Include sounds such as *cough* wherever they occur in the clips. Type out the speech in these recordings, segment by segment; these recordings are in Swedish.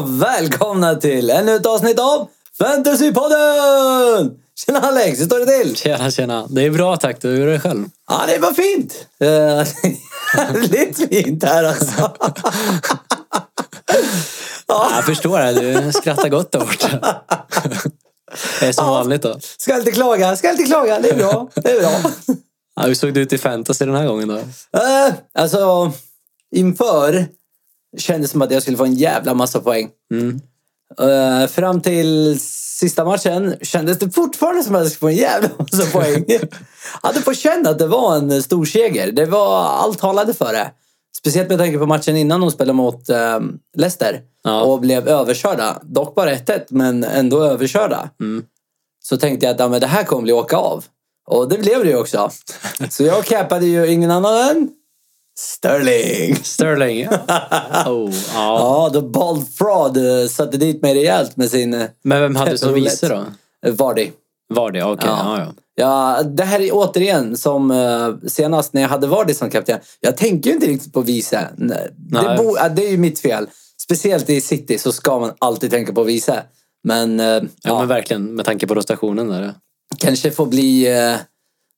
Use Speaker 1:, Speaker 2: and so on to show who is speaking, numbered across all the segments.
Speaker 1: och välkomna till ännu ett avsnitt av Fantasypodden! Tjena Alex, hur står det till?
Speaker 2: Tjena, tjena. Det är bra tack. Hur är det själv?
Speaker 1: Ja, det var fint. Eh, Jävligt fint här alltså.
Speaker 2: Ja, jag förstår det. Du skrattar gott där borta. Det är som
Speaker 1: Ja.
Speaker 2: vanligt då.
Speaker 1: Ska inte klaga, ska inte klaga. Det är bra. Det är bra.
Speaker 2: Ja, hur såg det ut i fantasy den här gången då?
Speaker 1: Eh, alltså, inför kändes som att jag skulle få en jävla massa poäng.
Speaker 2: Mm.
Speaker 1: Eh, fram till sista matchen kändes det fortfarande som att jag skulle få en jävla massa *laughs* poäng. jag hade på känn att det var en stor seger. Det var allt talade för det. Speciellt med tanke på matchen innan de spelade mot eh, Leicester
Speaker 2: Ja.
Speaker 1: och blev överkörda. Dock bara 1-1, men ändå överkörda.
Speaker 2: Mm.
Speaker 1: Så tänkte jag att ja, men det här kommer bli åka av. Och det blev det ju också. *laughs* Så jag cappade ju ingen annan än Sterling.
Speaker 2: Sterling. *laughs* oh, ja.
Speaker 1: Ja, The Bald Fraud eh, satte dit mig rejält med sin eh,
Speaker 2: Men vem hade du som *laughs* vice då?
Speaker 1: Vardy.
Speaker 2: Var det? Okej,
Speaker 1: Ja.
Speaker 2: ja. ja.
Speaker 1: Ja, det här är återigen som eh, senast när jag hade Vardy som kapten. Jag tänker ju inte riktigt på vice. Nej, Det, bo, ja, det är ju mitt fel. Speciellt i City så ska man alltid tänka på vice. Men, eh,
Speaker 2: Ja,
Speaker 1: ja,
Speaker 2: men verkligen med tanke på rotationen där.
Speaker 1: kanske får bli... Eh,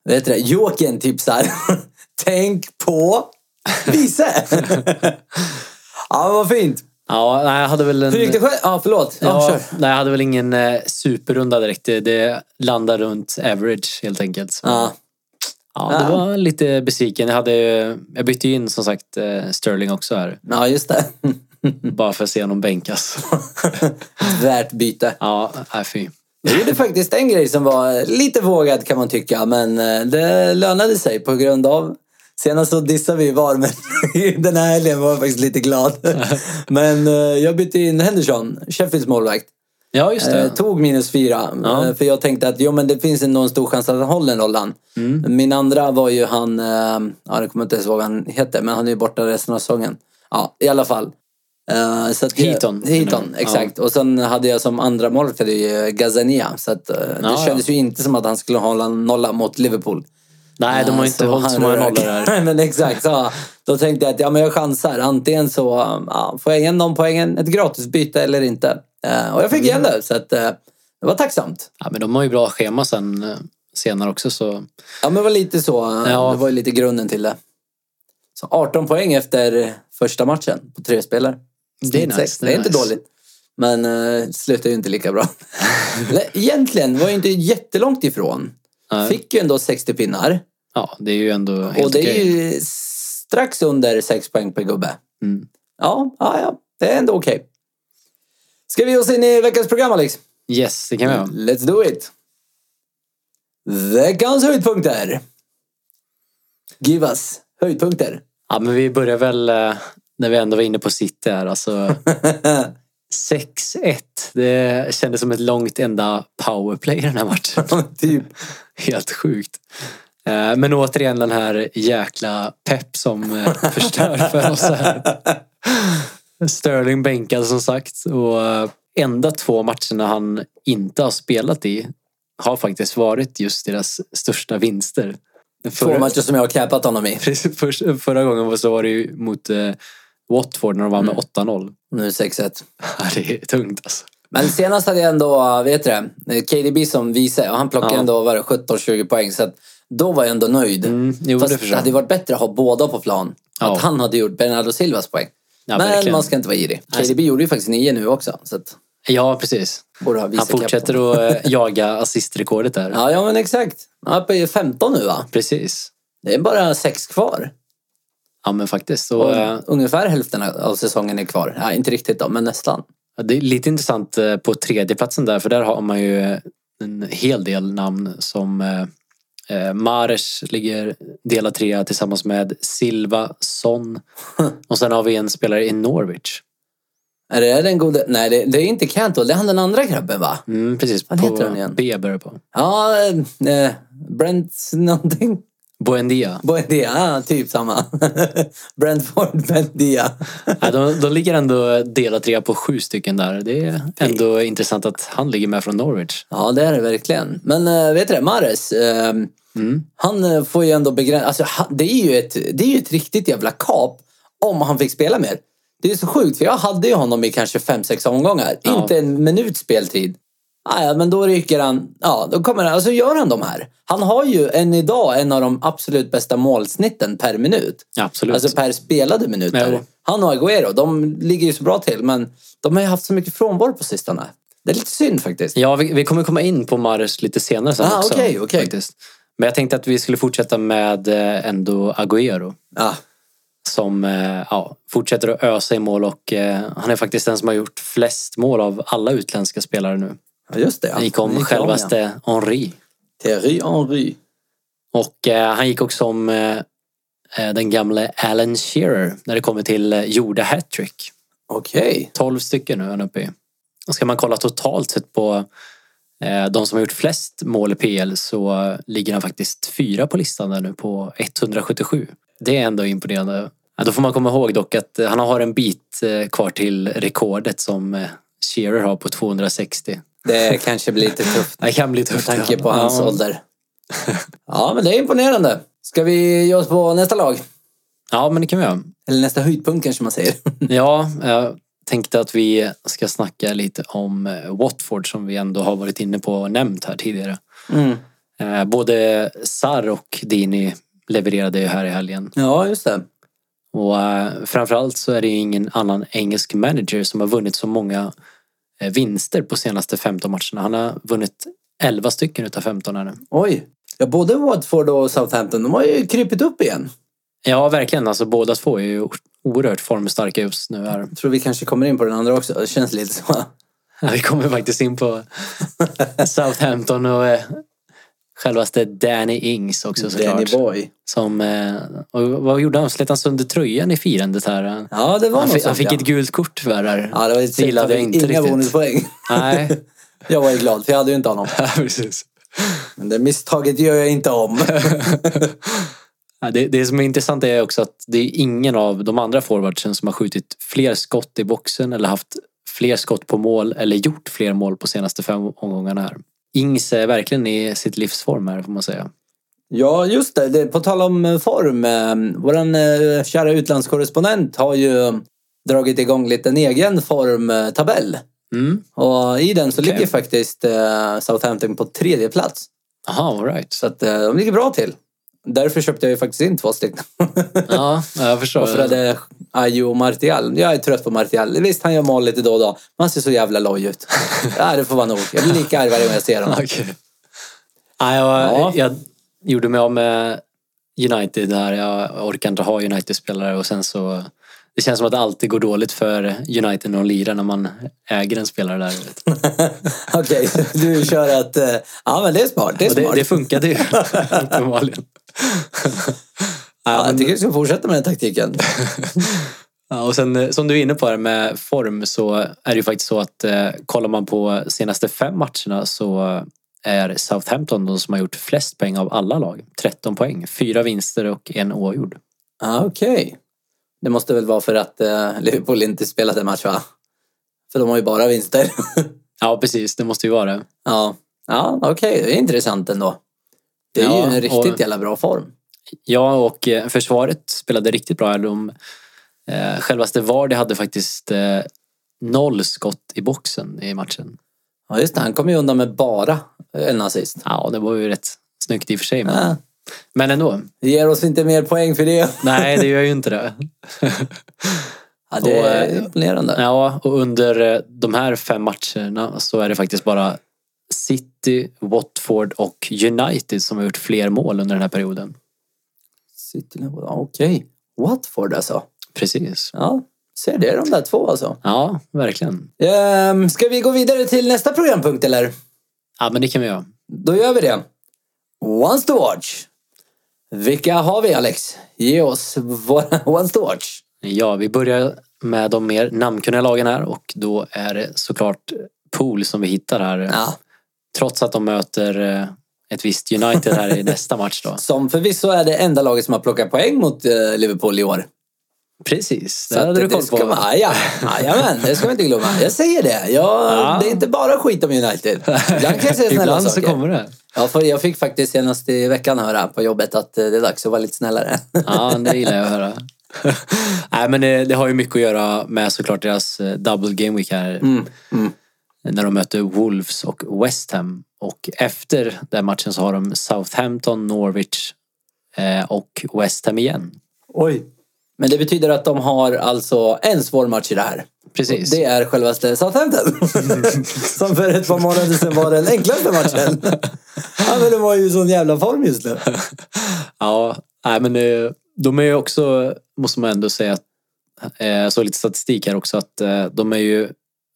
Speaker 1: vad heter det? Joken tipsar. *laughs* Tänk på *laughs* vice! ja, vad fint.
Speaker 2: Ja, nej, jag hade väl en...
Speaker 1: Hur gick det själv? Ja, förlåt. Ja,
Speaker 2: Ja,
Speaker 1: kör.
Speaker 2: nej, jag hade väl ingen eh, superrunda direkt. Det, det landade runt average helt enkelt. Så,
Speaker 1: Ja.
Speaker 2: ja, det var lite besviken. Jag, hade, jag bytte ju in som sagt eh, Sterling också här.
Speaker 1: ja, just det. *laughs*
Speaker 2: Bara för att se honom bänkas. *laughs*
Speaker 1: Värt byte.
Speaker 2: Ja, nej fy.
Speaker 1: Jag gjorde faktiskt en grej som var lite vågad kan man tycka, men eh, det lönade sig på grund av Senast så dissade vi VAR, men *laughs* den här helgen var jag faktiskt lite glad. *laughs* Men eh, jag bytte in Henderson, Sheffields målvakt.
Speaker 2: Ja, just det.
Speaker 1: Eh, tog minus fyra.
Speaker 2: Ja.
Speaker 1: Eh, För jag tänkte att jo, men det finns ändå en stor chans att han håller nollan.
Speaker 2: Mm.
Speaker 1: Min andra var ju han, ja det kommer jag inte ens ihåg vad han heter, men han är ju borta resten av säsongen. Ja, i alla fall. Eh, så att,
Speaker 2: Heaton.
Speaker 1: Heaton, exakt. Och sen hade jag som andra målvakt jag Gazania. Så att, eh, det
Speaker 2: Ja,
Speaker 1: kändes ju inte som att han skulle hålla nolla mot Liverpool.
Speaker 2: Nej, de har inte hållit så många nollor där. *laughs*
Speaker 1: Nej, men exakt. Så, då tänkte jag att ja, men jag chansar. Antingen så ja, får jag igen de poängen, ett gratisbyte eller inte. Eh, och jag fick igen det, så att, eh, det var tacksamt.
Speaker 2: Ja, men de har ju bra schema sen eh, senare också så...
Speaker 1: Ja, men det var lite så.
Speaker 2: Ja.
Speaker 1: Det var ju lite grunden till det. Så 18 poäng efter första matchen på tre spelare.
Speaker 2: Det är nice, det
Speaker 1: Det
Speaker 2: är
Speaker 1: är inte dåligt. Men uh, slutar ju inte lika bra. *laughs* Egentligen var jag inte jättelångt ifrån.
Speaker 2: Nej.
Speaker 1: Fick ju ändå 60 pinnar.
Speaker 2: Ja, det är ju ändå helt
Speaker 1: Och det är
Speaker 2: okej.
Speaker 1: ju strax under 6 poäng per gubbe.
Speaker 2: Mm.
Speaker 1: Ja, ja, ja. Det är ändå okej. Ska vi ge oss in i veckans program, Alex?
Speaker 2: Yes, det kan vi göra.
Speaker 1: Let's do it! Veckans höjdpunkter. Give us höjdpunkter.
Speaker 2: Ja, men vi börjar väl eh, när vi ändå var inne på City här. Alltså *laughs* 6-1. Det kändes som ett långt enda powerplay i den här matchen. *laughs*
Speaker 1: typ.
Speaker 2: Helt sjukt. Eh, Men återigen den här jäkla pepp som eh, *laughs* förstör för oss här. Sterling bänkad som sagt. Och eh, enda två matcherna han inte har spelat i har faktiskt varit just deras största vinster.
Speaker 1: Två matcher som jag har capat honom i. *laughs*
Speaker 2: Precis, förra gången så var det ju mot Watford när de vann med 8-0.
Speaker 1: Nu 6-1.
Speaker 2: Ja, det är tungt alltså.
Speaker 1: Men senast hade jag ändå, vet du det, KDB som vice och han plockade
Speaker 2: Ja.
Speaker 1: ändå var det 17-20 poäng. Så då var jag ändå nöjd.
Speaker 2: Mm, jo, det
Speaker 1: Fast det
Speaker 2: jag.
Speaker 1: hade varit bättre att ha båda på plan.
Speaker 2: Ja.
Speaker 1: Att han hade gjort Bernardo Silvas poäng.
Speaker 2: Ja,
Speaker 1: Men
Speaker 2: verkligen.
Speaker 1: man ska inte vara girig. KDB gjorde ju faktiskt nio nu också. Så att
Speaker 2: Ja, precis. Han fortsätter att eh, *laughs* jaga assistrekordet där.
Speaker 1: Ja, ja men exakt. Han är i 15 nu va?
Speaker 2: Precis.
Speaker 1: Det är bara sex kvar.
Speaker 2: Ja, men faktiskt.
Speaker 1: Och
Speaker 2: Och, eh,
Speaker 1: ungefär hälften av säsongen är kvar. Ja, inte riktigt då, men nästan.
Speaker 2: Det är lite intressant eh, på tredjeplatsen där för där har man ju en hel del namn som eh, eh, Mares ligger delad trea tillsammans med Silva, Son *laughs* och sen har vi en spelare i Norwich.
Speaker 1: Är det den gode... Nej, det, det är inte Cantwell. Det är han den andra grabben va?
Speaker 2: Mm, precis,
Speaker 1: Vad heter han igen?
Speaker 2: B börjar på.
Speaker 1: Ja, eh, Brent någonting.
Speaker 2: Buendia.
Speaker 1: Buendia, ja, typ samma. *laughs* Brentford Buendia. *laughs*
Speaker 2: Ja, de, de ligger ändå delad trea på sju stycken där. Det är ändå intressant att han ligger med från Norwich.
Speaker 1: Ja, det är det verkligen. Men äh, vet du det, Mares. Eh,
Speaker 2: Mm.
Speaker 1: han eh, får ju ändå begränsa... Alltså, han- det, är ju ett, det är ju ett riktigt jävla kap om han fick spela mer. Det är så sjukt, för jag hade ju honom i kanske fem sex omgångar.
Speaker 2: Ja.
Speaker 1: Inte en minut speltid. Ah, ja, men då ryker han. Ja, då kommer han. Och så gör han de här. Han har ju än idag en av de absolut bästa målsnitten per minut.
Speaker 2: Absolut.
Speaker 1: Alltså per spelade minuter.
Speaker 2: Ja.
Speaker 1: Han och Agüero, de ligger ju så bra till. Men de har ju haft så mycket frånvaro på sistone. Det är lite synd faktiskt.
Speaker 2: Ja, vi, vi kommer komma in på Mares lite senare sen
Speaker 1: Ah,
Speaker 2: också.
Speaker 1: okej, okej.
Speaker 2: Faktiskt. Men jag tänkte att vi skulle fortsätta med eh, ändå Agüero.
Speaker 1: Ja,
Speaker 2: Som eh, ja, fortsätter att ösa i mål och eh, han är faktiskt den som har gjort flest mål av alla utländska spelare nu.
Speaker 1: Ja just det.
Speaker 2: Det gick om självaste Henri.
Speaker 1: ja. Thierry Henry.
Speaker 2: Och eh, han gick också om eh, eh, den gamle Alan Shearer när det kommer till eh, gjorda hattrick.
Speaker 1: Okej.
Speaker 2: 12 stycken nu är han uppe i. Och ska man kolla totalt sett på eh, de som har gjort flest mål i PL så eh, ligger han faktiskt fyra på listan där nu på 177. Det är ändå imponerande. Ja, då får man komma ihåg dock att eh, han har en bit eh, kvar till rekordet som eh, Shearer har på 260.
Speaker 1: Det kanske blir lite tufft
Speaker 2: Det kan bli
Speaker 1: med
Speaker 2: tufft.
Speaker 1: tanke på
Speaker 2: ja.
Speaker 1: hans ålder. *laughs* Ja, men det är imponerande. Ska vi ge oss på nästa lag?
Speaker 2: Ja, men det kan vi göra.
Speaker 1: Eller nästa höjdpunkt kanske man säger. *laughs*
Speaker 2: Ja, jag tänkte att vi ska snacka lite om eh, Watford som vi ändå har varit inne på och nämnt här tidigare.
Speaker 1: Mm.
Speaker 2: Eh, Både Sarr och Dini levererade ju här i helgen.
Speaker 1: Ja, just det.
Speaker 2: Och eh, framförallt så är det ju ingen annan engelsk manager som har vunnit så många vinster på senaste 15 matcherna. Han har vunnit 11 stycken utav 15 här nu.
Speaker 1: Oj. Ja, både Watford och Southampton, de har ju krypit upp igen.
Speaker 2: Ja, verkligen. Alltså båda två är ju oerhört formstarka just nu här.
Speaker 1: Jag tror vi kanske kommer in på den andra också. Det känns lite så.
Speaker 2: Ja, Vi kommer faktiskt in på *laughs* Southampton och eh, självaste Danny Ings också
Speaker 1: Danny
Speaker 2: såklart.
Speaker 1: Boy.
Speaker 2: Som, eh, och vad gjorde han? Slet han sönder tröjan i firandet här?
Speaker 1: Ja, det var
Speaker 2: Han fick, han fick
Speaker 1: ja.
Speaker 2: ett gult kort tyvärr. där.
Speaker 1: Ja, det var lite
Speaker 2: det gillade jag inte
Speaker 1: Inga
Speaker 2: riktigt.
Speaker 1: bonuspoäng.
Speaker 2: Nej, *laughs*
Speaker 1: Jag var ju glad, för jag hade ju inte honom. *laughs*
Speaker 2: ja, precis.
Speaker 1: Men det misstaget gör jag inte om. *laughs*
Speaker 2: Ja, det, det som är intressant är också att det är ingen av de andra forwardsen som har skjutit fler skott i boxen eller haft fler skott på mål eller gjort fler mål på senaste fem omgångarna här. Ings är verkligen i sitt livsform här får man säga.
Speaker 1: Ja, just det. det på tal om eh, form. Eh, våran eh, kära utlandskorrespondent har ju dragit igång lite en egen formtabell.
Speaker 2: Mm.
Speaker 1: Och i den så
Speaker 2: Okej.
Speaker 1: ligger faktiskt Southampton på tredje plats.
Speaker 2: Aha, all right.
Speaker 1: Så att de ligger bra till. Därför köpte jag ju faktiskt in två stycken.
Speaker 2: Ja, jag förstår.
Speaker 1: Offrade Ayo och Martial. Jag är trött på Martial. Visst, han gör mål lite då och då. Men han ser så jävla loj ut. *laughs* Ja, det får vara nog. Jag blir lika arg varje gång jag ser honom.
Speaker 2: Okej. Ja, jag,
Speaker 1: Ja.
Speaker 2: jag gjorde mig av med United där. Jag orkar inte ha United-spelare och sen så det känns som att det alltid går dåligt för United när de lirar när man äger en spelare där. *laughs*
Speaker 1: Okej, du kör att... eh, Ja, men det är smart. Det är
Speaker 2: Och det,
Speaker 1: smart.
Speaker 2: det funkade ju *laughs* uppenbarligen. *laughs*
Speaker 1: Ja, jag tycker du ska fortsätta med den taktiken. *laughs*
Speaker 2: Ja, och sen eh, som du är inne på här med form så är det ju faktiskt så att eh, kollar man på senaste fem matcherna så är Southampton de som har gjort flest poäng av alla lag. 13 poäng, fyra vinster och en oavgjord.
Speaker 1: Ja, Okej. Det måste väl vara för att eh, Liverpool inte spelat en match, va? För de har ju bara vinster. *laughs*
Speaker 2: Ja precis, det måste ju vara det.
Speaker 1: ja, ja okej. Det är intressant ändå. Det är
Speaker 2: Ja,
Speaker 1: ju en riktigt
Speaker 2: och-
Speaker 1: jävla bra form.
Speaker 2: Ja, och eh, försvaret spelade riktigt bra. De, eh, självaste Vardy hade faktiskt eh, noll skott i boxen i matchen.
Speaker 1: Ja, just det. Han kom ju undan med bara en assist.
Speaker 2: Ja, det var ju rätt snyggt i och för sig. Men,
Speaker 1: Ja,
Speaker 2: men ändå.
Speaker 1: det ger oss inte mer poäng för det. *laughs*
Speaker 2: Nej, det gör ju inte det.
Speaker 1: Ja, det är
Speaker 2: eh,
Speaker 1: imponerande.
Speaker 2: Ja, och under eh, de här fem matcherna så är det faktiskt bara City, Watford och United som har gjort fler mål under den här perioden.
Speaker 1: City, Okej. Watford alltså.
Speaker 2: Precis.
Speaker 1: Ja, ser det de där två alltså.
Speaker 2: Ja, verkligen.
Speaker 1: Ehm, ska vi gå vidare till nästa programpunkt eller?
Speaker 2: Ja, men det kan vi göra.
Speaker 1: Då gör vi det. Once to watch. Vilka har vi Alex? Ge oss våra Once to watch.
Speaker 2: Ja, vi börjar med de mer namnkunniga lagen här och då är det såklart Pool som vi hittar här.
Speaker 1: Ja,
Speaker 2: Trots att de möter eh, ett visst United här i *laughs* nästa match då.
Speaker 1: som förvisso är det enda laget som har plockat poäng mot eh, Liverpool i år.
Speaker 2: Precis,
Speaker 1: Så
Speaker 2: det
Speaker 1: att
Speaker 2: hade du koll
Speaker 1: ska
Speaker 2: på.
Speaker 1: man, ja, ja, jajamän, det ska man inte glömma. Jag säger det. Jag,
Speaker 2: Ja.
Speaker 1: Det är inte bara skit om United. Ibland kan jag säga *laughs* snälla
Speaker 2: Ibland så
Speaker 1: saker.
Speaker 2: kommer det.
Speaker 1: Ja, för jag fick faktiskt senast i veckan höra på jobbet att eh, det är dags att vara lite snällare. *laughs*
Speaker 2: Ja, det gillar jag att höra. Nej, men det, det har ju mycket att göra med såklart deras double game week här.
Speaker 1: Mm. Mm.
Speaker 2: När de möter Wolves och West Ham. Och efter den matchen så har de Southampton, Norwich eh, och West Ham igen.
Speaker 1: Oj. Men det betyder att de har alltså en svår match i det här.
Speaker 2: Precis.
Speaker 1: Det är självaste Southampton. *laughs* Som för ett par månader sedan var den enklaste matchen. *laughs* ja, men de var ju i sån jävla form just nu.
Speaker 2: Ja, nej, men eh, de är ju också, måste man ändå säga, att, eh, jag såg lite statistik här också, att de är ju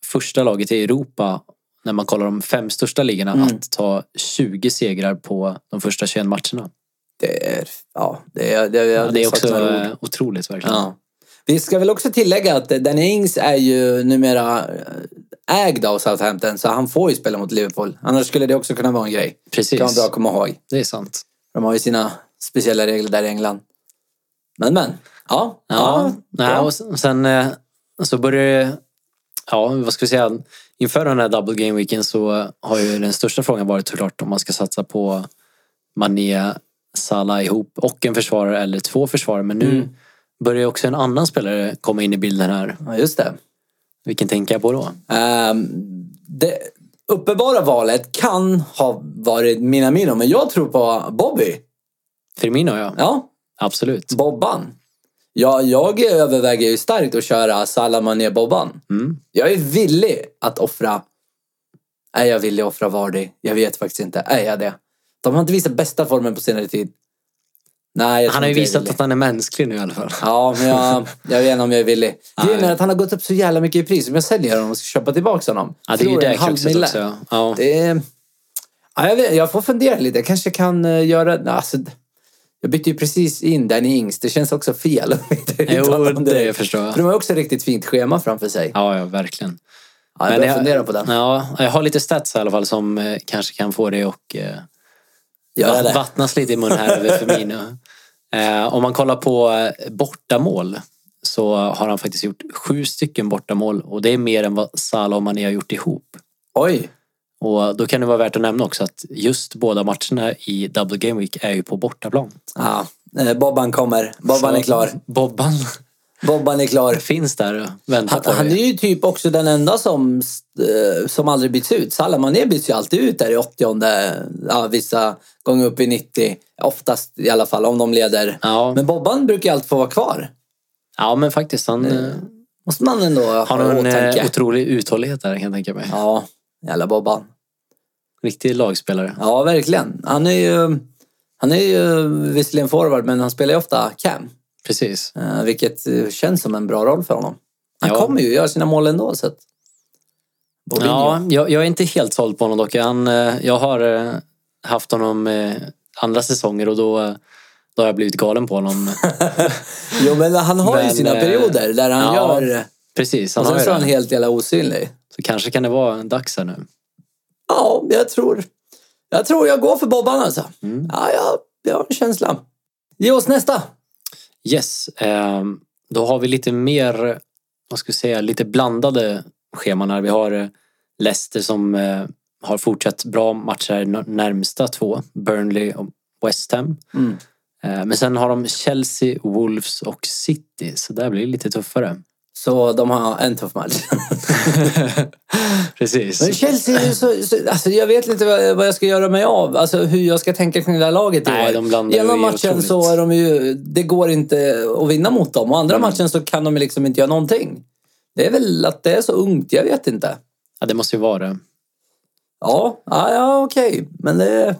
Speaker 2: första laget i Europa när man kollar de fem största ligorna
Speaker 1: Mm.
Speaker 2: att ta 20 segrar på de första 21 matcherna.
Speaker 1: Det är, ja, det är, det är,
Speaker 2: Ja, det är också otroligt verkligen.
Speaker 1: Ja. Vi ska väl också tillägga att Danny Ings är ju numera eh, ägd av Southampton så han får ju spela mot Liverpool. Annars skulle det också kunna vara en grej.
Speaker 2: Precis,
Speaker 1: Kan vara bra att komma ihåg.
Speaker 2: det är sant.
Speaker 1: De har ju sina speciella regler där i England. Men men. Ja.
Speaker 2: Ja, nej,
Speaker 1: bra.
Speaker 2: och sen- eh, så börjar det, ja vad ska vi säga, inför den här double game weeken så har ju den största frågan varit såklart om man ska satsa på Mané, Salah ihop och en försvarare eller två försvarare. Men nu
Speaker 1: Mm.
Speaker 2: börjar ju också en annan spelare komma in i bilden här.
Speaker 1: ja, just det.
Speaker 2: Vilken tänker jag på då?
Speaker 1: Ehm, det uppenbara valet kan ha varit Minamino, men jag tror på Bobby.
Speaker 2: Firmino ja,
Speaker 1: Ja,
Speaker 2: absolut.
Speaker 1: Bobban. Ja, jag överväger ju starkt att köra Salah Mané Bobban.
Speaker 2: Mm.
Speaker 1: Jag är villig att offra... Är jag villig att offra Vardy? Jag vet faktiskt inte. Är jag det? De har inte visat bästa formen på senare tid. Nej,
Speaker 2: Han har ju visat att han är mänsklig nu i alla fall.
Speaker 1: Ja, men jag, jag vet inte om jag är villig. Grejen är att han har gått upp så jävla mycket i pris. Om jag säljer honom och ska köpa tillbaka honom.
Speaker 2: Ja, det är ju det kruxet också. Ja. Ja.
Speaker 1: Det är... Ja, jag, vet, jag får fundera lite. Jag kanske kan eh, göra... Alltså, jag bytte ju precis in Danny Ings. Det känns också fel. att inte
Speaker 2: Jo,
Speaker 1: uttala
Speaker 2: det
Speaker 1: direkt.
Speaker 2: förstår jag.
Speaker 1: För de har också ett riktigt fint schema framför sig.
Speaker 2: Ja, ja, verkligen.
Speaker 1: Ja, jag börjar fundera på den.
Speaker 2: Ja, jag har lite stats i alla fall som eh, kanske kan få dig och eh,
Speaker 1: det.
Speaker 2: vattnas lite i munnen här över Firmino. Eh, om man kollar på eh, bortamål så har han faktiskt gjort sju stycken bortamål och det är mer än vad Salah och Mané har gjort ihop.
Speaker 1: Oj.
Speaker 2: Och då kan det vara värt att nämna också att just båda matcherna i Double Game Week är ju på bortaplan.
Speaker 1: Ja, eh, Bobban kommer. Bobban
Speaker 2: Så
Speaker 1: är klar.
Speaker 2: Bobban
Speaker 1: Bobban är klar.
Speaker 2: finns där och väntar
Speaker 1: Han,
Speaker 2: på
Speaker 1: han är ju typ också den enda som, eh, som aldrig byts ut. Salah Mané byts ju alltid ut där i 80 ja, Vissa gånger upp i 90. Oftast i alla fall om de leder.
Speaker 2: Ja,
Speaker 1: Men Bobban brukar ju alltid få vara kvar.
Speaker 2: ja, men faktiskt. Han eh,
Speaker 1: Måste man ändå
Speaker 2: har
Speaker 1: ha i
Speaker 2: en eh,
Speaker 1: åtanke.
Speaker 2: otrolig uthållighet där kan jag tänka mig.
Speaker 1: Ja, jävla Bobban.
Speaker 2: Riktig lagspelare.
Speaker 1: Ja, verkligen. Han är ju, han är ju visserligen forward, men han spelar ju ofta cam.
Speaker 2: Precis.
Speaker 1: Eh, vilket eh, känns som en bra roll för honom. Han
Speaker 2: Ja.
Speaker 1: kommer ju göra sina mål ändå. Så att...
Speaker 2: Ja, jag, jag är inte helt såld på honom dock. Han, eh, jag har haft honom andra säsonger och då, då har jag blivit galen på honom. *laughs*
Speaker 1: Jo, men han har ju
Speaker 2: Men,
Speaker 1: sina
Speaker 2: eh,
Speaker 1: perioder där han
Speaker 2: ja,
Speaker 1: gör...
Speaker 2: Precis, han
Speaker 1: Och sen
Speaker 2: ju
Speaker 1: så är han helt jävla osynlig.
Speaker 2: Så kanske kan det vara dags här nu.
Speaker 1: Ja, jag tror... Jag tror jag går för Bobban alltså.
Speaker 2: Mm.
Speaker 1: Ja, jag, jag har en känsla. Ge oss nästa.
Speaker 2: Yes, eh, då har vi lite mer, vad ska vi säga, lite blandade scheman här. Vi har eh, Leicester som eh, har fortsatt bra matcher närmsta två. Burnley och West Ham.
Speaker 1: Mm.
Speaker 2: Eh, men sen har de Chelsea, Wolves och City. Så där blir det lite tuffare.
Speaker 1: Så de har en tuff match. *laughs*
Speaker 2: Precis.
Speaker 1: Men Chelsea, så, så, alltså jag vet inte vad, vad jag ska göra mig av. Alltså hur jag ska tänka kring det här laget i
Speaker 2: Nej,
Speaker 1: år.
Speaker 2: de blandar
Speaker 1: ena matchen
Speaker 2: otroligt.
Speaker 1: så är de ju... Det går inte att vinna mot dem. Och andra
Speaker 2: Mm.
Speaker 1: matchen så kan de liksom inte göra någonting. Det är väl att det är så ungt, jag vet inte.
Speaker 2: Ja, det måste ju vara det.
Speaker 1: Ja, ja, ja okej. Men det...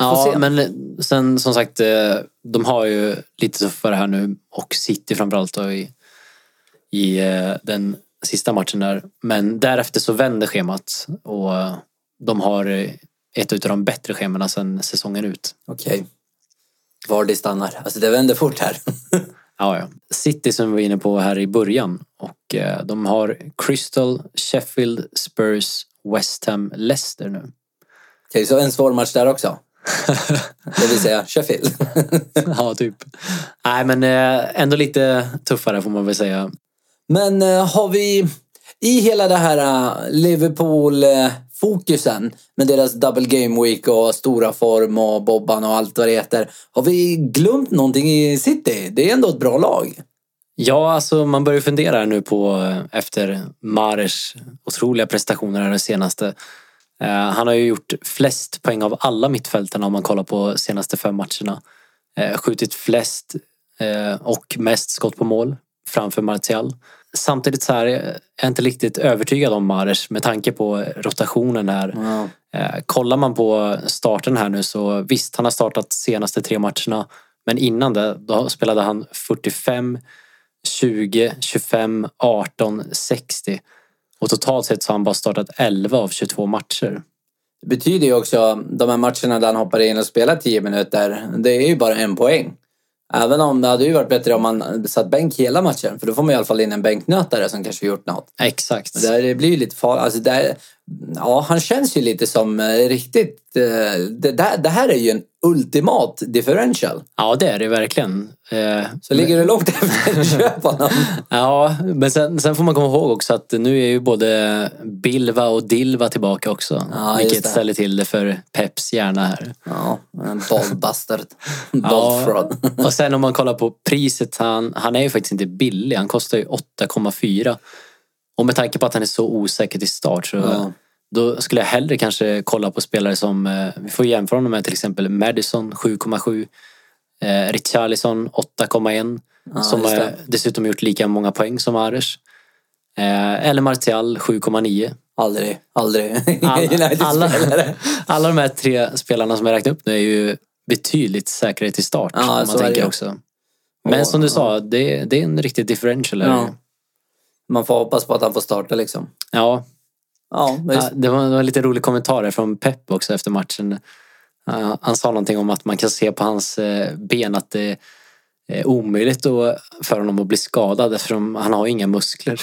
Speaker 2: Ja, men sen som sagt, eh, de har ju lite tuffare här nu och City framförallt då i, i eh, den sista matchen där. Men därefter så vänder schemat och de har eh, ett av de bättre schemana sen säsongen ut.
Speaker 1: Okej. Vardy stannar. Alltså det vänder fort här. *laughs*
Speaker 2: Ja, ja. City som vi var inne på här i början och eh, de har Crystal, Sheffield, Spurs, West Ham, Leicester nu.
Speaker 1: Okej, så en svår match där också. *laughs* Det vill säga Sheffield.
Speaker 2: ja, typ. Nej, men ändå lite tuffare får man väl säga.
Speaker 1: Men eh, har vi i hela det här eh, Liverpool fokusen med deras double game week och stora form och Bobban och allt vad det heter. Har vi glömt någonting i City? Det är ändå ett bra lag.
Speaker 2: Ja, alltså man börjar fundera nu på eh, efter Mares otroliga prestationer här det senaste. Han har ju gjort flest poäng av alla mittfältarna om man kollar på senaste fem matcherna. Skjutit flest och mest skott på mål framför Martial. Samtidigt så här är jag inte riktigt övertygad om Mares med tanke på rotationen här. Eh, kollar man på starten här nu så visst, han har startat senaste tre matcherna. Men innan det, då spelade han 45, 20, 25, 18, 60. Och totalt sett så har han bara startat 11 av 22 matcher.
Speaker 1: Det betyder ju också de här matcherna där han hoppar in och spelar 10 minuter. Det är ju bara en poäng. Även om det hade ju varit bättre om man satt bänk hela matchen. För då får man i alla fall in en bänknötare som kanske gjort något.
Speaker 2: Exakt.
Speaker 1: Det, blir ju lite farligt. Alltså ja, han känns ju lite som eh, riktigt... eh, Det, där, det här är ju en ultimat differential.
Speaker 2: Ja, det är det verkligen. Eh,
Speaker 1: Så ligger du långt efter, *laughs* köp honom.
Speaker 2: Ja, men sen, sen får man komma ihåg också att nu är ju både Bilva och Dilva tillbaka också.
Speaker 1: Ja,
Speaker 2: vilket ställer till det för Peps hjärna här.
Speaker 1: Ja, en bollbastard. *laughs*
Speaker 2: Ja,
Speaker 1: Bollfraud. *laughs*
Speaker 2: och sen om man kollar på priset, han, han är ju faktiskt inte billig. Han kostar ju 8,4. Och med tanke på att han är så osäker till start så
Speaker 1: Ja.
Speaker 2: Då skulle jag hellre kanske kolla på spelare som, eh, vi får jämföra honom med till exempel Madison 7,7. Eh, Richarlison 8,1.
Speaker 1: Ja,
Speaker 2: som har dessutom gjort lika många poäng som Ares. Eh, eller Martial 7,9.
Speaker 1: Aldrig, aldrig.
Speaker 2: Alla, *laughs* alla, *laughs* alla de här tre spelarna som jag räknat upp nu är ju betydligt säkrare till start.
Speaker 1: Ja,
Speaker 2: man tänker också. Men som du
Speaker 1: ja.
Speaker 2: sa, det, det är en riktig differential.
Speaker 1: Ja. Man får hoppas på att han får starta liksom.
Speaker 2: Ja,
Speaker 1: Ja,
Speaker 2: ja, det var, det var lite rolig kommentar från Pep också efter matchen. Han sa någonting om att man kan se på hans eh, ben att det är omöjligt för honom att bli skadad eftersom han har inga muskler. *laughs*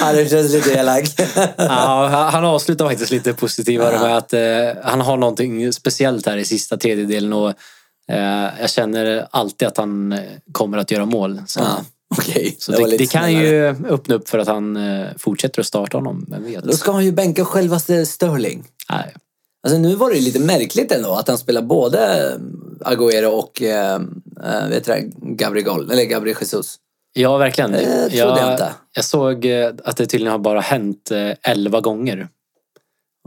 Speaker 1: ja, det känns lite elak.
Speaker 2: Ja, han- avslutar faktiskt lite positivare med att eh, han har någonting speciellt här i sista tredjedelen och eh, jag känner alltid att han kommer att göra mål. Så,
Speaker 1: Ja, Okej,
Speaker 2: så
Speaker 1: var
Speaker 2: det,
Speaker 1: lite
Speaker 2: det kan ju öppna upp för att han eh, fortsätter att starta honom. Vem vet?
Speaker 1: Då ska han ju bänka självaste Sterling.
Speaker 2: Nej.
Speaker 1: Alltså nu var det ju lite märkligt ändå att han spelar både Agüero och eh, eh, vet du det, Gabriel, eller Gabriel Jesus.
Speaker 2: Ja, verkligen.
Speaker 1: Det trodde
Speaker 2: jag,
Speaker 1: jag inte.
Speaker 2: jag såg eh, att det tydligen har bara hänt eh, 11 gånger.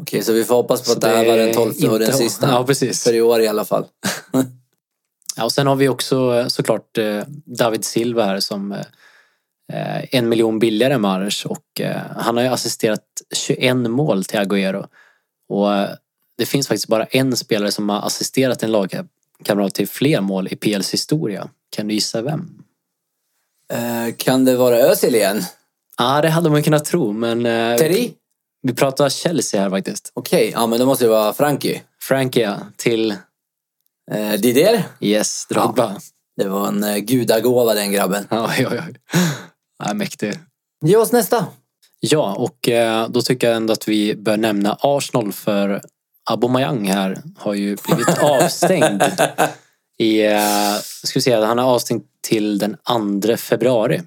Speaker 1: Okej, så vi får hoppas på
Speaker 2: Så
Speaker 1: att det här
Speaker 2: det
Speaker 1: var den tolfte och den sista. *laughs*
Speaker 2: Ja, precis.
Speaker 1: För i år i alla fall. *laughs*
Speaker 2: Ja, och sen har vi också eh, såklart eh, David Silva här som eh, en miljon billigare än Mahrez och han har ju assisterat 21 mål till Agüero. Och det finns faktiskt bara en spelare som har assisterat en lagkamrat till fler mål i PLs historia. Kan du gissa vem?
Speaker 1: Kan det vara Özil igen?
Speaker 2: Ja, det hade man kunnat tro, men
Speaker 1: Terry?
Speaker 2: vi pratar Chelsea här faktiskt.
Speaker 1: Okej, ja men då måste det vara Frankie.
Speaker 2: Frankie ja, till
Speaker 1: Eh, Didier?
Speaker 2: Yes, Drogba.
Speaker 1: Det var en eh, gudagåva den grabben.
Speaker 2: Oj, oj, oj. Ja, mäktig.
Speaker 1: Ge oss nästa.
Speaker 2: Ja, och eh, då tycker jag ändå att vi bör nämna Arsenal för Aubameyang här har ju blivit *laughs* avstängd. I, eh, ska vi säga, han är avstängd till den 2 februari.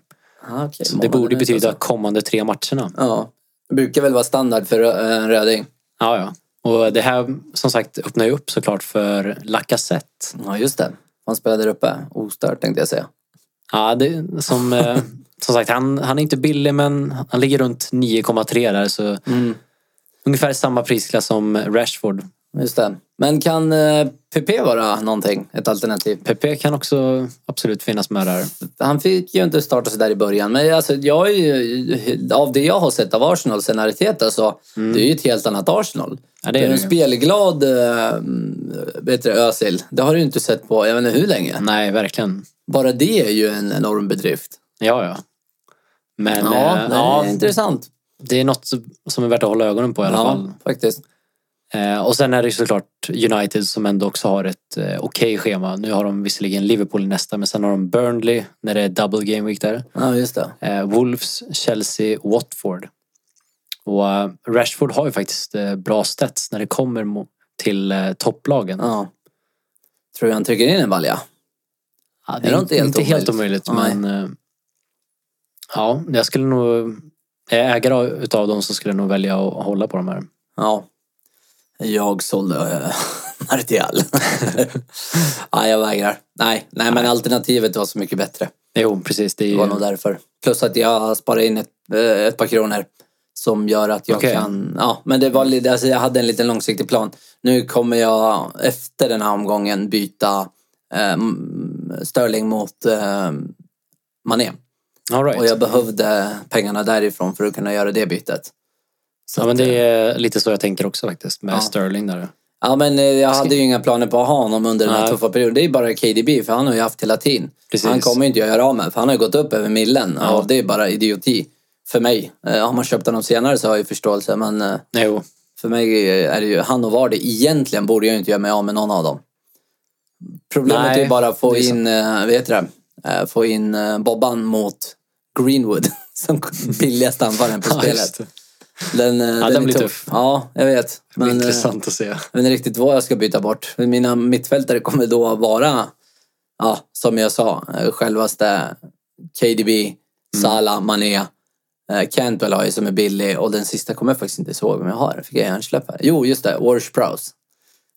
Speaker 1: Ah, okej,
Speaker 2: Så det borde betyda kommande tre matcherna.
Speaker 1: Ja, det brukar väl vara standard för en röding.
Speaker 2: Ja, ja. Och det här som sagt öppnar ju upp såklart för Lacazette.
Speaker 1: Ja, just det. Han spelade där uppe. Ostört tänkte jag säga.
Speaker 2: Ja, det, som, eh, *laughs* som sagt, han, han är inte billig men han ligger runt 9,3 där så
Speaker 1: Mm.
Speaker 2: ungefär samma prisklass som Rashford.
Speaker 1: Just det. Men kan eh, PP vara någonting? Ett alternativ?
Speaker 2: Pepe kan också absolut finnas med där.
Speaker 1: Han fick ju inte starta så där i början. Men alltså, jag är ju, av det jag har sett av Arsenal sen Arteta så det är ju ett helt annat Arsenal.
Speaker 2: Ja,
Speaker 1: det är en spelglad äh, vet du, Özil. Det har du inte sett på jag vet inte hur länge.
Speaker 2: Nej, verkligen.
Speaker 1: Bara det är ju en enorm bedrift.
Speaker 2: Ja, ja. Men
Speaker 1: Ja,
Speaker 2: eh,
Speaker 1: det är
Speaker 2: ja,
Speaker 1: intressant.
Speaker 2: det är något som är värt att hålla ögonen på i alla
Speaker 1: Ja,
Speaker 2: fall.
Speaker 1: faktiskt.
Speaker 2: Eh, och sen är det såklart United som ändå också har ett eh, okej schema. Nu har de visserligen Liverpool i nästa men sen har de Burnley när det är double game week där.
Speaker 1: Ja, just det.
Speaker 2: Eh, Wolves, Chelsea, Watford. Och eh, Rashford har ju faktiskt eh, bra stats när det kommer till eh, topplagen.
Speaker 1: Ja. Tror jag han trycker in en balja?
Speaker 2: Ja,
Speaker 1: det är nog inte helt
Speaker 2: inte helt
Speaker 1: omöjligt.
Speaker 2: omöjligt
Speaker 1: Nej.
Speaker 2: men ja, jag skulle nog Är jag ägare utav dem så skulle jag nog välja att hålla på de här.
Speaker 1: Ja. Jag sålde äh, *laughs* Martial. *laughs* ja, jag vägrar. Nej, nej, men alternativet var så mycket bättre.
Speaker 2: Jo, precis. Det, är
Speaker 1: Det var nog därför. Plus att jag sparade in ett, ett par kronor. Som gör att jag
Speaker 2: Okej.
Speaker 1: kan... Ja, men det var lite... Alltså jag hade en liten långsiktig plan. Nu kommer jag efter den här omgången byta eh, Sterling mot eh, Mané.
Speaker 2: Right.
Speaker 1: Och jag behövde pengarna därifrån för att kunna göra det bytet. Så
Speaker 2: Ja, men det
Speaker 1: eh,
Speaker 2: är lite så jag tänker också faktiskt med
Speaker 1: Ja.
Speaker 2: Sterling där.
Speaker 1: Ja, men eh, jag hade ju inga planer på att ha honom under den här
Speaker 2: Nej.
Speaker 1: tuffa perioden. Det är bara KDB, för han har ju haft hela tiden.
Speaker 2: Precis.
Speaker 1: Han kommer ju inte att göra av med, för han har ju gått upp över millen.
Speaker 2: Ja.
Speaker 1: Och det är bara idioti för mig. Eh, Har man köpt honom senare så har jag ju förståelse, men eh,
Speaker 2: Jo,
Speaker 1: för mig är det ju han och Vardy. Egentligen borde jag inte göra mig av med någon av dem. Problemet
Speaker 2: Nej,
Speaker 1: är bara att få in, eh, heter det? Få in Bobban mot Greenwood *laughs* som *laughs* billigaste anfallaren på
Speaker 2: Ja,
Speaker 1: spelet. Den, eh,
Speaker 2: den
Speaker 1: är
Speaker 2: blir
Speaker 1: tuff.
Speaker 2: tuff.
Speaker 1: Ja, jag vet. Men,
Speaker 2: intressant att se.
Speaker 1: jag vet inte riktigt vad jag ska byta bort. Mina mittfältare kommer då vara, ja, som jag sa, självaste KDB,
Speaker 2: Mm.
Speaker 1: Salah, Mané, Cantwell har jag som är billig och den sista kommer jag faktiskt inte ihåg om jag har. Fick jag hjärnsläpp här? Jo, just det. Wars Prowse.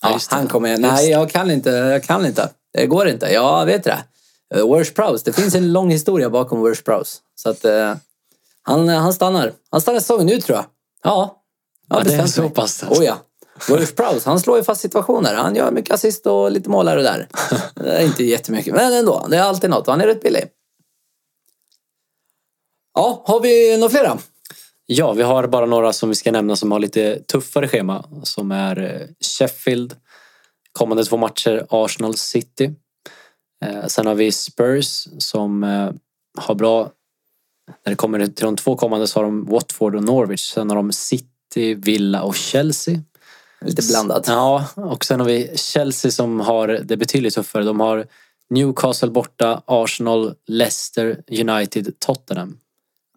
Speaker 2: Ja,
Speaker 1: Ja, han kommer...
Speaker 2: Just
Speaker 1: Nej, jag kan inte. Jag kan inte. Det går inte. Jag vet det. Uh, Worst Prowse. Det finns en lång historia bakom Worst Prowse. Så att eh, han, han stannar. Han stannar säsongen nu tror jag. Ja.
Speaker 2: Ja, det är så
Speaker 1: mig.
Speaker 2: pass alltså.
Speaker 1: Oh ja. Worst Prowse, han slår ju fast situationer. Han gör mycket assist och lite mål här och där. Det *laughs* är inte jättemycket, men ändå. Det är alltid något. Han är rätt billig. Ja, har vi några flera?
Speaker 2: Ja, vi har bara några som vi ska nämna som har lite tuffare schema. Som är eh, Sheffield, kommande två matcher Arsenal City. Eh, Sen har vi Spurs som eh, har bra... När det kommer till de två kommande så har de Watford och Norwich. Sen har de City, Villa och Chelsea.
Speaker 1: Lite blandat.
Speaker 2: Ja, och sen har vi Chelsea som har det betydligt tuffare. De har Newcastle borta, Arsenal, Leicester, United, Tottenham.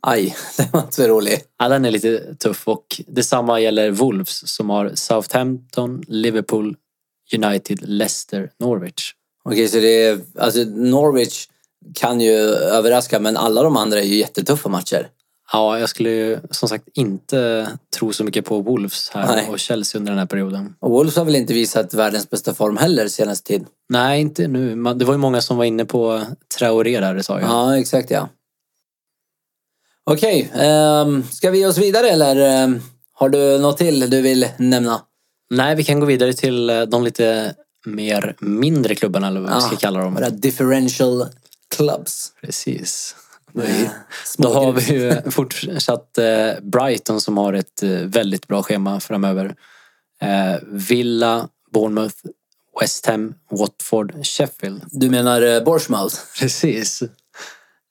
Speaker 1: Aj, *laughs* det var inte så rolig.
Speaker 2: Ja, den är lite tuff och detsamma gäller Wolves som har Southampton, Liverpool, United, Leicester, Norwich.
Speaker 1: Okej, så det är... Alltså Norwich kan ju överraska, men alla de andra är ju jättetuffa matcher.
Speaker 2: Ja, jag skulle ju som sagt inte tro så mycket på Wolves här
Speaker 1: Nej.
Speaker 2: och Chelsea under den här perioden.
Speaker 1: Och Wolves har väl inte visat världens bästa form heller senaste tid.
Speaker 2: Nej, inte nu. Det var ju många som var inne på Traoré där ett tag.
Speaker 1: Ja, exakt ja. Okej, ehm, ska vi ge oss vidare eller ehm, har du något till du vill nämna?
Speaker 2: Nej, vi kan gå vidare till eh, de lite mer mindre klubbarna eller vad vi ska
Speaker 1: Ah,
Speaker 2: kalla dem.
Speaker 1: Våra differential clubs.
Speaker 2: Precis. Då har vi ju *laughs* fortsatt eh, Brighton som har ett eh, väldigt bra schema framöver. Villa, Bournemouth, West Ham, Watford, Sheffield.
Speaker 1: Du menar Bournemouth?
Speaker 2: Precis.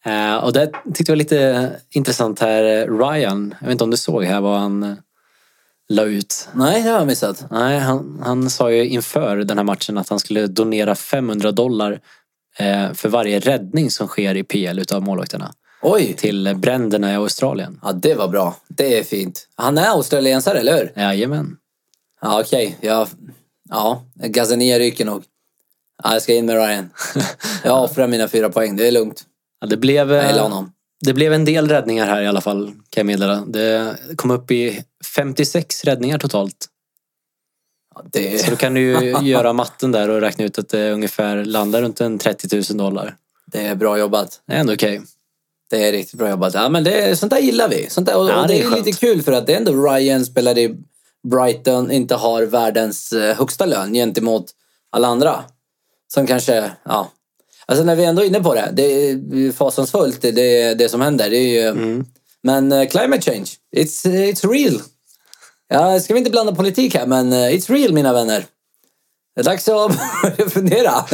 Speaker 2: Eh, och det tyckte jag var lite intressant här. eh, Ryan, jag vet inte om du såg här vad han eh, la ut.
Speaker 1: Nej, det har jag missat.
Speaker 2: Nej, han, han sa ju inför den här matchen att han skulle donera 500 dollar eh, för varje räddning som sker i PL utav målvakterna
Speaker 1: Oj!
Speaker 2: till bränderna i Australien.
Speaker 1: Ja, det var bra. Det är fint. Han är australiensare, eller hur?
Speaker 2: Jajamän.
Speaker 1: Ja, okej. Jag... Ja, Gazania ryker nog. Ja, jag ska in med Ryan. *laughs* Jag offrar mina fyra poäng. Det är lugnt.
Speaker 2: Ja, det, blev,
Speaker 1: Jag gillar
Speaker 2: eh,
Speaker 1: honom.
Speaker 2: det blev en del räddningar här i alla fall kan jag meddela. Det kom upp i 56 räddningar totalt.
Speaker 1: Ja, det
Speaker 2: Så då kan du ju *laughs* göra matten där och räkna ut att det ungefär landar runt en 30 000 dollar.
Speaker 1: det är bra jobbat.
Speaker 2: Det är ändå okej.
Speaker 1: Det är riktigt bra jobbat. Ja, men det, sånt där gillar vi. Sånt där, och,
Speaker 2: Ja, det är, skönt.
Speaker 1: lite kul för att det är ändå Ryan spelar i Brighton, inte har världens eh, högsta lön gentemot alla andra. Som kanske, ja. Alltså när vi ändå är inne på det, det är fasansfullt det, det, det som händer. Det är ju,
Speaker 2: Mm.
Speaker 1: Men eh, climate change, it's, it's real. Ja, ska vi inte blanda politik här, men eh, it's real mina vänner. Det är dags att börja fundera. *laughs*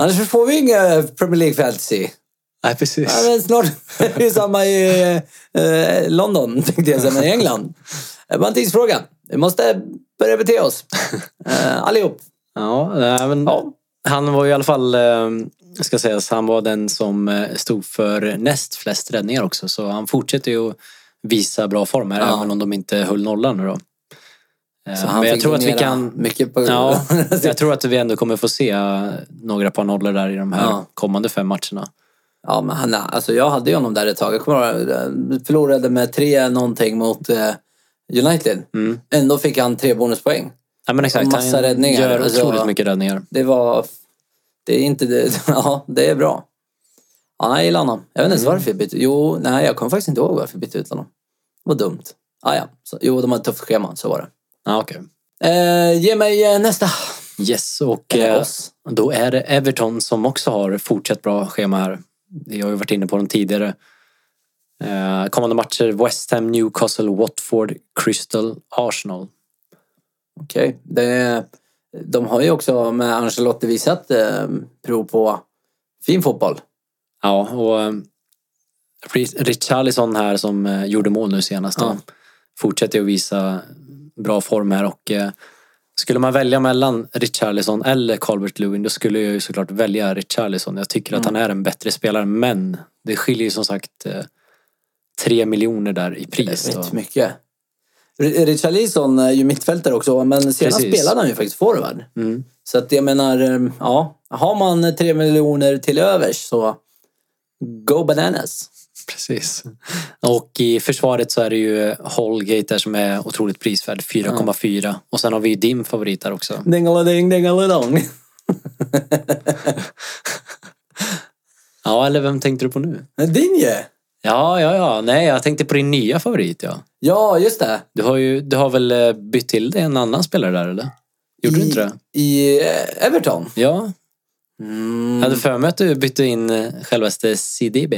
Speaker 1: Annars får vi inga Premier League fantasy.
Speaker 2: Nej, precis.
Speaker 1: Ja, men snart är det samma i eh, London, tänkte jag säga, men i England. Det var en tidsfråga. Vi måste börja bete oss. *laughs* Eh, allihop.
Speaker 2: Ja, men
Speaker 1: Ja.
Speaker 2: Han var ju i alla fall, eh, ska sägas, han var den som eh, stod för näst flest räddningar också. Så han fortsätter ju att visa bra form här,
Speaker 1: Ja.
Speaker 2: även om de inte höll nollan nu då. Eh,
Speaker 1: Så han
Speaker 2: Men jag tror att vi kan...
Speaker 1: Mycket på...
Speaker 2: Ja, *laughs* jag tror att vi ändå kommer få se några par nollor där i de här
Speaker 1: Ja.
Speaker 2: kommande fem matcherna.
Speaker 1: Ja, men han, alltså jag hade ju honom där ett tag. Jag kommer ihåg, förlorade med tre någonting mot United.
Speaker 2: Mm.
Speaker 1: Ändå fick han tre bonuspoäng.
Speaker 2: Ja, men exakt.
Speaker 1: Massa
Speaker 2: han
Speaker 1: räddningar.
Speaker 2: gör
Speaker 1: Alltså-
Speaker 2: otroligt mycket räddningar.
Speaker 1: Det var... Det är inte det. *laughs* Ja, det är bra. Ja, jag gillar honom. Jag vet inte ens varför jag bytte. Jo, nej, jag kommer faktiskt inte ihåg varför jag bytte ut honom. Det var dumt. Ah, ja, så, jo, de har ett tufft schema, så var det.
Speaker 2: Ja, okej.
Speaker 1: Eh, ge mig eh, nästa.
Speaker 2: Yes, och eh, då är det Everton som också har fortsatt bra schema här. Vi har ju varit inne på dem tidigare. Eh, kommande matcher West Ham, Newcastle, Watford, Crystal, Arsenal.
Speaker 1: Okej. Det- De har ju också med Ancelotti visat eh, prov på fin fotboll.
Speaker 2: Ja, och eh, Ri- Richarlison här som eh, gjorde mål nu senast.
Speaker 1: Ja.
Speaker 2: Fortsätter att visa bra form här och eh, skulle man välja mellan Richarlison eller Calvert Lewin då skulle jag ju såklart välja Richarlison. Jag tycker att han är en bättre spelare men det skiljer ju som sagt eh, tre miljoner där i pris.
Speaker 1: Rätt
Speaker 2: då.
Speaker 1: mycket. Richarlison är ju mittfältare också, men senast
Speaker 2: Precis.
Speaker 1: spelade han ju faktiskt forward.
Speaker 2: Mm.
Speaker 1: Så att jag menar, eh, ja, har man tre miljoner till övers så go bananas.
Speaker 2: Precis. Och i försvaret så är det ju Holgate där som är otroligt prisvärd, 4,4. Och sen har vi ju din favorit där också.
Speaker 1: Dingelading, dingeladong. *laughs*
Speaker 2: Ja, eller vem tänkte du på nu?
Speaker 1: Din ju!
Speaker 2: Ja, ja, ja. Nej, jag tänkte på din nya favorit, ja.
Speaker 1: Ja, just det.
Speaker 2: Du har ju du har väl eh, bytt till dig en annan spelare där, eller? Gjorde
Speaker 1: I,
Speaker 2: du inte det?
Speaker 1: I eh, Everton.
Speaker 2: Ja.
Speaker 1: Mm.
Speaker 2: Jag hade för mig att du bytte in eh, självaste CDB.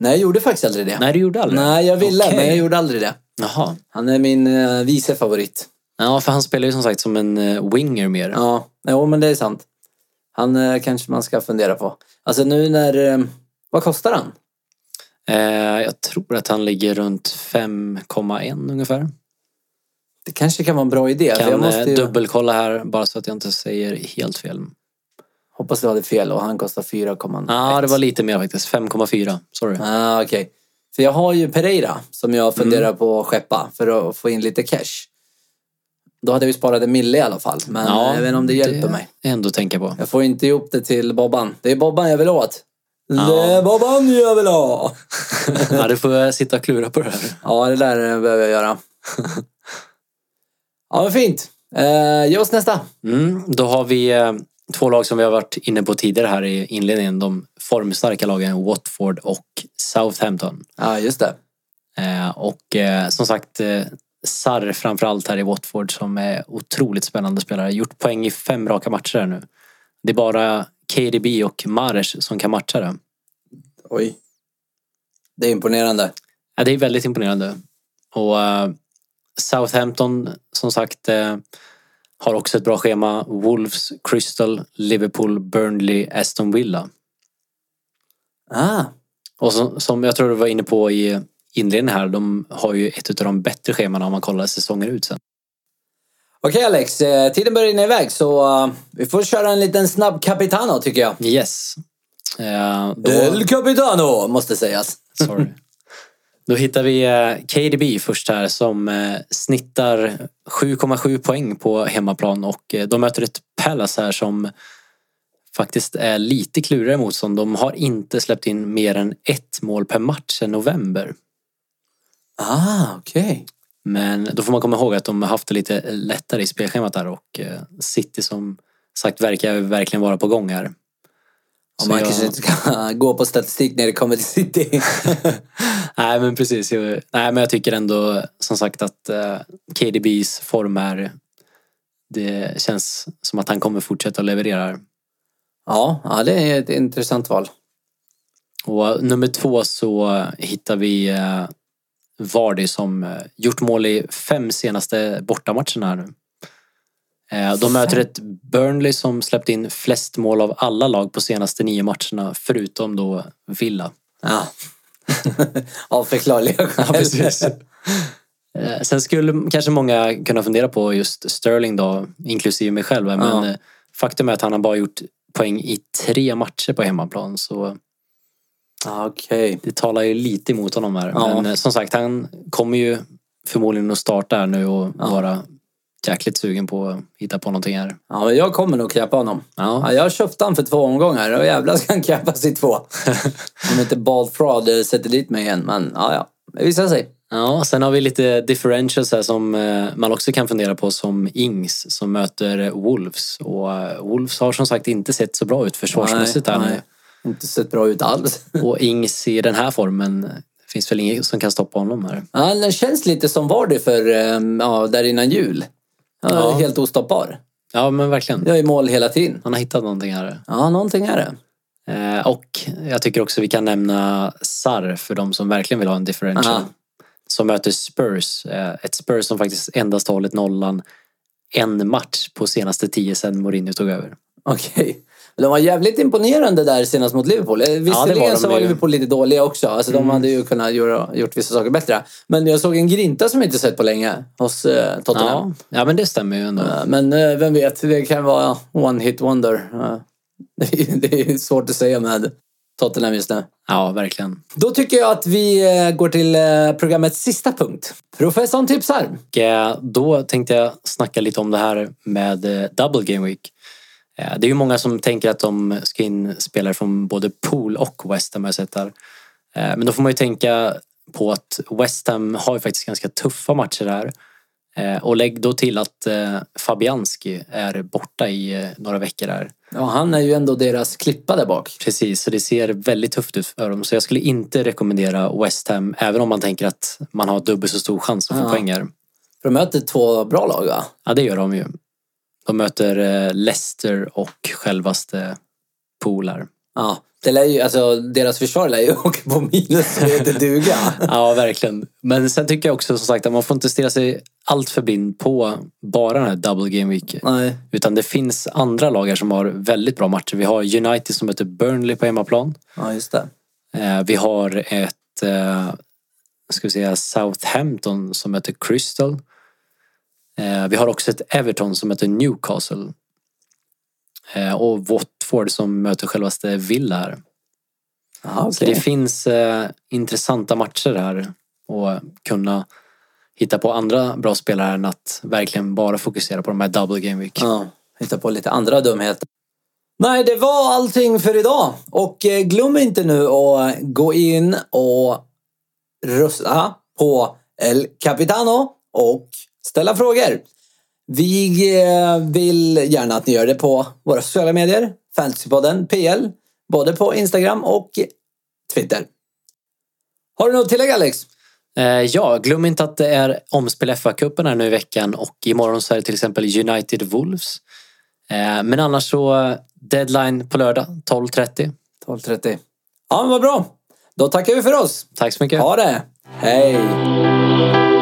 Speaker 1: Nej, jag gjorde faktiskt aldrig det.
Speaker 2: Nej, du gjorde aldrig
Speaker 1: Nej, jag ville,
Speaker 2: Okej.
Speaker 1: men jag gjorde aldrig det.
Speaker 2: Jaha.
Speaker 1: Han är min uh, vice favorit.
Speaker 2: Ja, för han spelar ju som sagt som en eh, winger mer.
Speaker 1: Ja, jo, men det är sant. Han eh, kanske man ska fundera på. Alltså nu när... eh, vad kostar han?
Speaker 2: Eh, jag tror att han ligger runt 5,1 ungefär.
Speaker 1: Det kanske kan vara en bra idé.
Speaker 2: Kan
Speaker 1: jag måste
Speaker 2: eh,
Speaker 1: ju...
Speaker 2: dubbelkolla här bara så att jag inte säger helt fel.
Speaker 1: Hoppas du hade fel och han kostar 4,1.
Speaker 2: Ja, det var lite mer faktiskt. 5,4. Sorry.
Speaker 1: Ah, Okej. För jag har ju Pereira som jag funderar
Speaker 2: Mm.
Speaker 1: på att skeppa för att få in lite cash. Då hade jag ju sparat en mille i alla fall. Men eh, vet inte om det hjälper mig.
Speaker 2: är ändå att tänka på.
Speaker 1: Jag får inte ihop det till Bobban. Det är Bobban jag vill åt. Det
Speaker 2: Ja.
Speaker 1: är Bobban jag vill ha!
Speaker 2: ja, du får sitta och klura på det här.
Speaker 1: Ja, det där eh, behöver jag göra. *laughs* Ja, men fint. Eh, ge oss nästa.
Speaker 2: Mm, då har vi eh, två lag som vi har varit inne på tidigare här i inledningen. De formstarka lagen Watford och Southampton.
Speaker 1: Ja, just det.
Speaker 2: Eh, och eh, som sagt eh, Sarr framförallt här i Watford som är otroligt spännande spelare. Gjort poäng i fem raka matcher här nu. Det är bara KDB och Mares som kan matcha det.
Speaker 1: Oj. Det är imponerande.
Speaker 2: Ja, det är väldigt imponerande. Och eh, Southampton som sagt eh, har också ett bra schema. Wolves, Crystal, Liverpool, Burnley, Aston Villa.
Speaker 1: Ah,
Speaker 2: Och som, som jag tror du var inne på i inledningen här, de har ju ett av de bättre scheman om man kollar säsonger ut sen.
Speaker 1: Okej Alex, eh, tiden börjar rinna iväg så eh, vi får köra en liten snabb Capitano tycker jag.
Speaker 2: Yes. Eh, då,
Speaker 1: Del Capitano måste sägas.
Speaker 2: sorry. Då hittar vi KDB först här som snittar 7,7 poäng på hemmaplan och de möter ett Palace här som faktiskt är lite klurigare motstånd. De har inte släppt in mer än ett mål per match sedan november.
Speaker 1: Ah, okej.
Speaker 2: Men då får man komma ihåg att de har haft det lite lättare i spelschemat där och eh, City som sagt verkar verkligen vara på gång här. Så
Speaker 1: man
Speaker 2: jag-
Speaker 1: kanske inte ska *laughs* gå på statistik när det kommer till City. *laughs*
Speaker 2: Nej men precis. Nej men jag tycker ändå som sagt att eh, KDBs form är det känns som att han kommer fortsätta leverera.
Speaker 1: ja, ja, det är ett intressant val.
Speaker 2: Och nummer två så hittar vi eh, Vardy som eh, gjort mål i fem senaste bortamatcherna här nu. Eh, de möter ett Burnley som släppt in flest mål av alla lag på senaste nio matcherna förutom då Villa.
Speaker 1: Ja. Av förklarliga skäl.
Speaker 2: Eh, Sen skulle kanske många kunna fundera på just Sterling då, inklusive mig själv. Men
Speaker 1: Ja.
Speaker 2: faktum är att han har bara gjort poäng i tre matcher på hemmaplan. Så
Speaker 1: Okej.
Speaker 2: det talar ju lite emot honom här.
Speaker 1: Ja.
Speaker 2: Men eh, som sagt, han kommer ju förmodligen att starta här nu och
Speaker 1: Ja.
Speaker 2: vara jäkligt sugen på att hitta på någonting här.
Speaker 1: Ja, men jag kommer nog knäppa honom.
Speaker 2: Ja.
Speaker 1: Ja, jag köpte han för två omgångar och jävlar ska han knäppas i två. *laughs* Om inte Bald Fraud eh, sätter dit mig igen. Men ja, ja. Det visar sig.
Speaker 2: Ja, sen har vi lite differentials här som eh, man också kan fundera på som Ings som möter Wolves. Och Wolves har som sagt inte sett så bra ut försvarsmässigt här
Speaker 1: nej. Inte sett bra ut alls. *laughs*
Speaker 2: Och Ings i den här formen finns väl inget som kan stoppa honom här.
Speaker 1: Ja, den känns lite som Vardy för, eh, ja, där innan jul. Ja,
Speaker 2: Ja.
Speaker 1: Helt ostoppbar.
Speaker 2: Ja, men verkligen.
Speaker 1: Jag är i mål hela tiden.
Speaker 2: Han har hittat någonting här.
Speaker 1: Ja, någonting är det.
Speaker 2: Eh, och jag tycker också vi kan nämna Sar för de som verkligen vill ha en differential.
Speaker 1: Aha.
Speaker 2: Som möter Spurs. Eh, ett Spurs som faktiskt endast har hållit nollan en match på senaste tio sedan Mourinho tog över.
Speaker 1: Okej. De var jävligt imponerande där senast mot Liverpool. Eh, Visserligen
Speaker 2: de
Speaker 1: så var. Liverpool lite dåliga också. Alltså, De hade ju kunnat göra, gjort vissa saker bättre. Men jag såg en grinta som jag inte sett på länge hos eh, Tottenham.
Speaker 2: Ja, ja, men det stämmer ju ändå.
Speaker 1: Eh, Men eh, vem vet, det kan vara one hit wonder. Eh, *laughs* Det är, det är svårt att säga med Tottenham just nu.
Speaker 2: Ja, verkligen.
Speaker 1: Då tycker jag att vi går till programmets sista punkt. Professorn tipsar.
Speaker 2: Och då tänkte jag snacka lite om det här med Double Game Week. Eh, Det är ju många som tänker att de ska in spelare från både Pool och West Ham har jag sett här. Eh, Men då får man ju tänka på att West Ham har ju faktiskt ganska tuffa matcher här. Eh, Och lägg då till att Fabianski är borta i några veckor här.
Speaker 1: Ja, han är ju ändå deras klippa där bak.
Speaker 2: Precis, så det ser väldigt tufft ut för dem. Så jag skulle inte rekommendera West Ham, även om man tänker att man har dubbelt så stor chans att få
Speaker 1: Ja.
Speaker 2: poäng här.
Speaker 1: För de möter två bra lag va?
Speaker 2: Ja, det gör de ju. De möter eh, Leicester och självaste Polar.
Speaker 1: Ja. Det lär ju, alltså, deras försvar lär ju *laughs* åka på minus och inte duga. *laughs*
Speaker 2: Ja, verkligen. Men sen tycker jag också som sagt att man får inte stirra sig allt för blind på bara den här double game week.
Speaker 1: Nej.
Speaker 2: Utan det finns andra lag här som har väldigt bra matcher. Vi har United som möter Burnley på hemmaplan.
Speaker 1: Ja, just det.
Speaker 2: Eh, Vi har ett eh, ska vi säga, Southampton som möter Crystal. Eh, Vi har också ett Everton som möter Newcastle. Eh, Och Watford som möter självaste Villa här.
Speaker 1: Ja,
Speaker 2: Så
Speaker 1: okej.
Speaker 2: det finns eh, intressanta matcher här och kunna hitta på andra bra spelare än att verkligen bara fokusera på de här double game week.
Speaker 1: Ja, hitta på lite andra dumheter. Nej, det var allting för idag. Och glöm inte nu att gå in och rösta på El Capitano och ställa frågor. Vi eh, vill gärna att ni gör det på våra sociala medier. Fantasypodden PL. Både på Instagram och Twitter. Har du något tillägg Alex?
Speaker 2: Eh, ja, glöm inte att det är omspel FA-cupen här nu i veckan och imorgon så är det till exempel United Wolves. Eh, men annars så deadline på lördag 12.30.
Speaker 1: 12.30. Ja, men vad bra. Då tackar vi för oss.
Speaker 2: Tack så mycket.
Speaker 1: Ha det. Hej.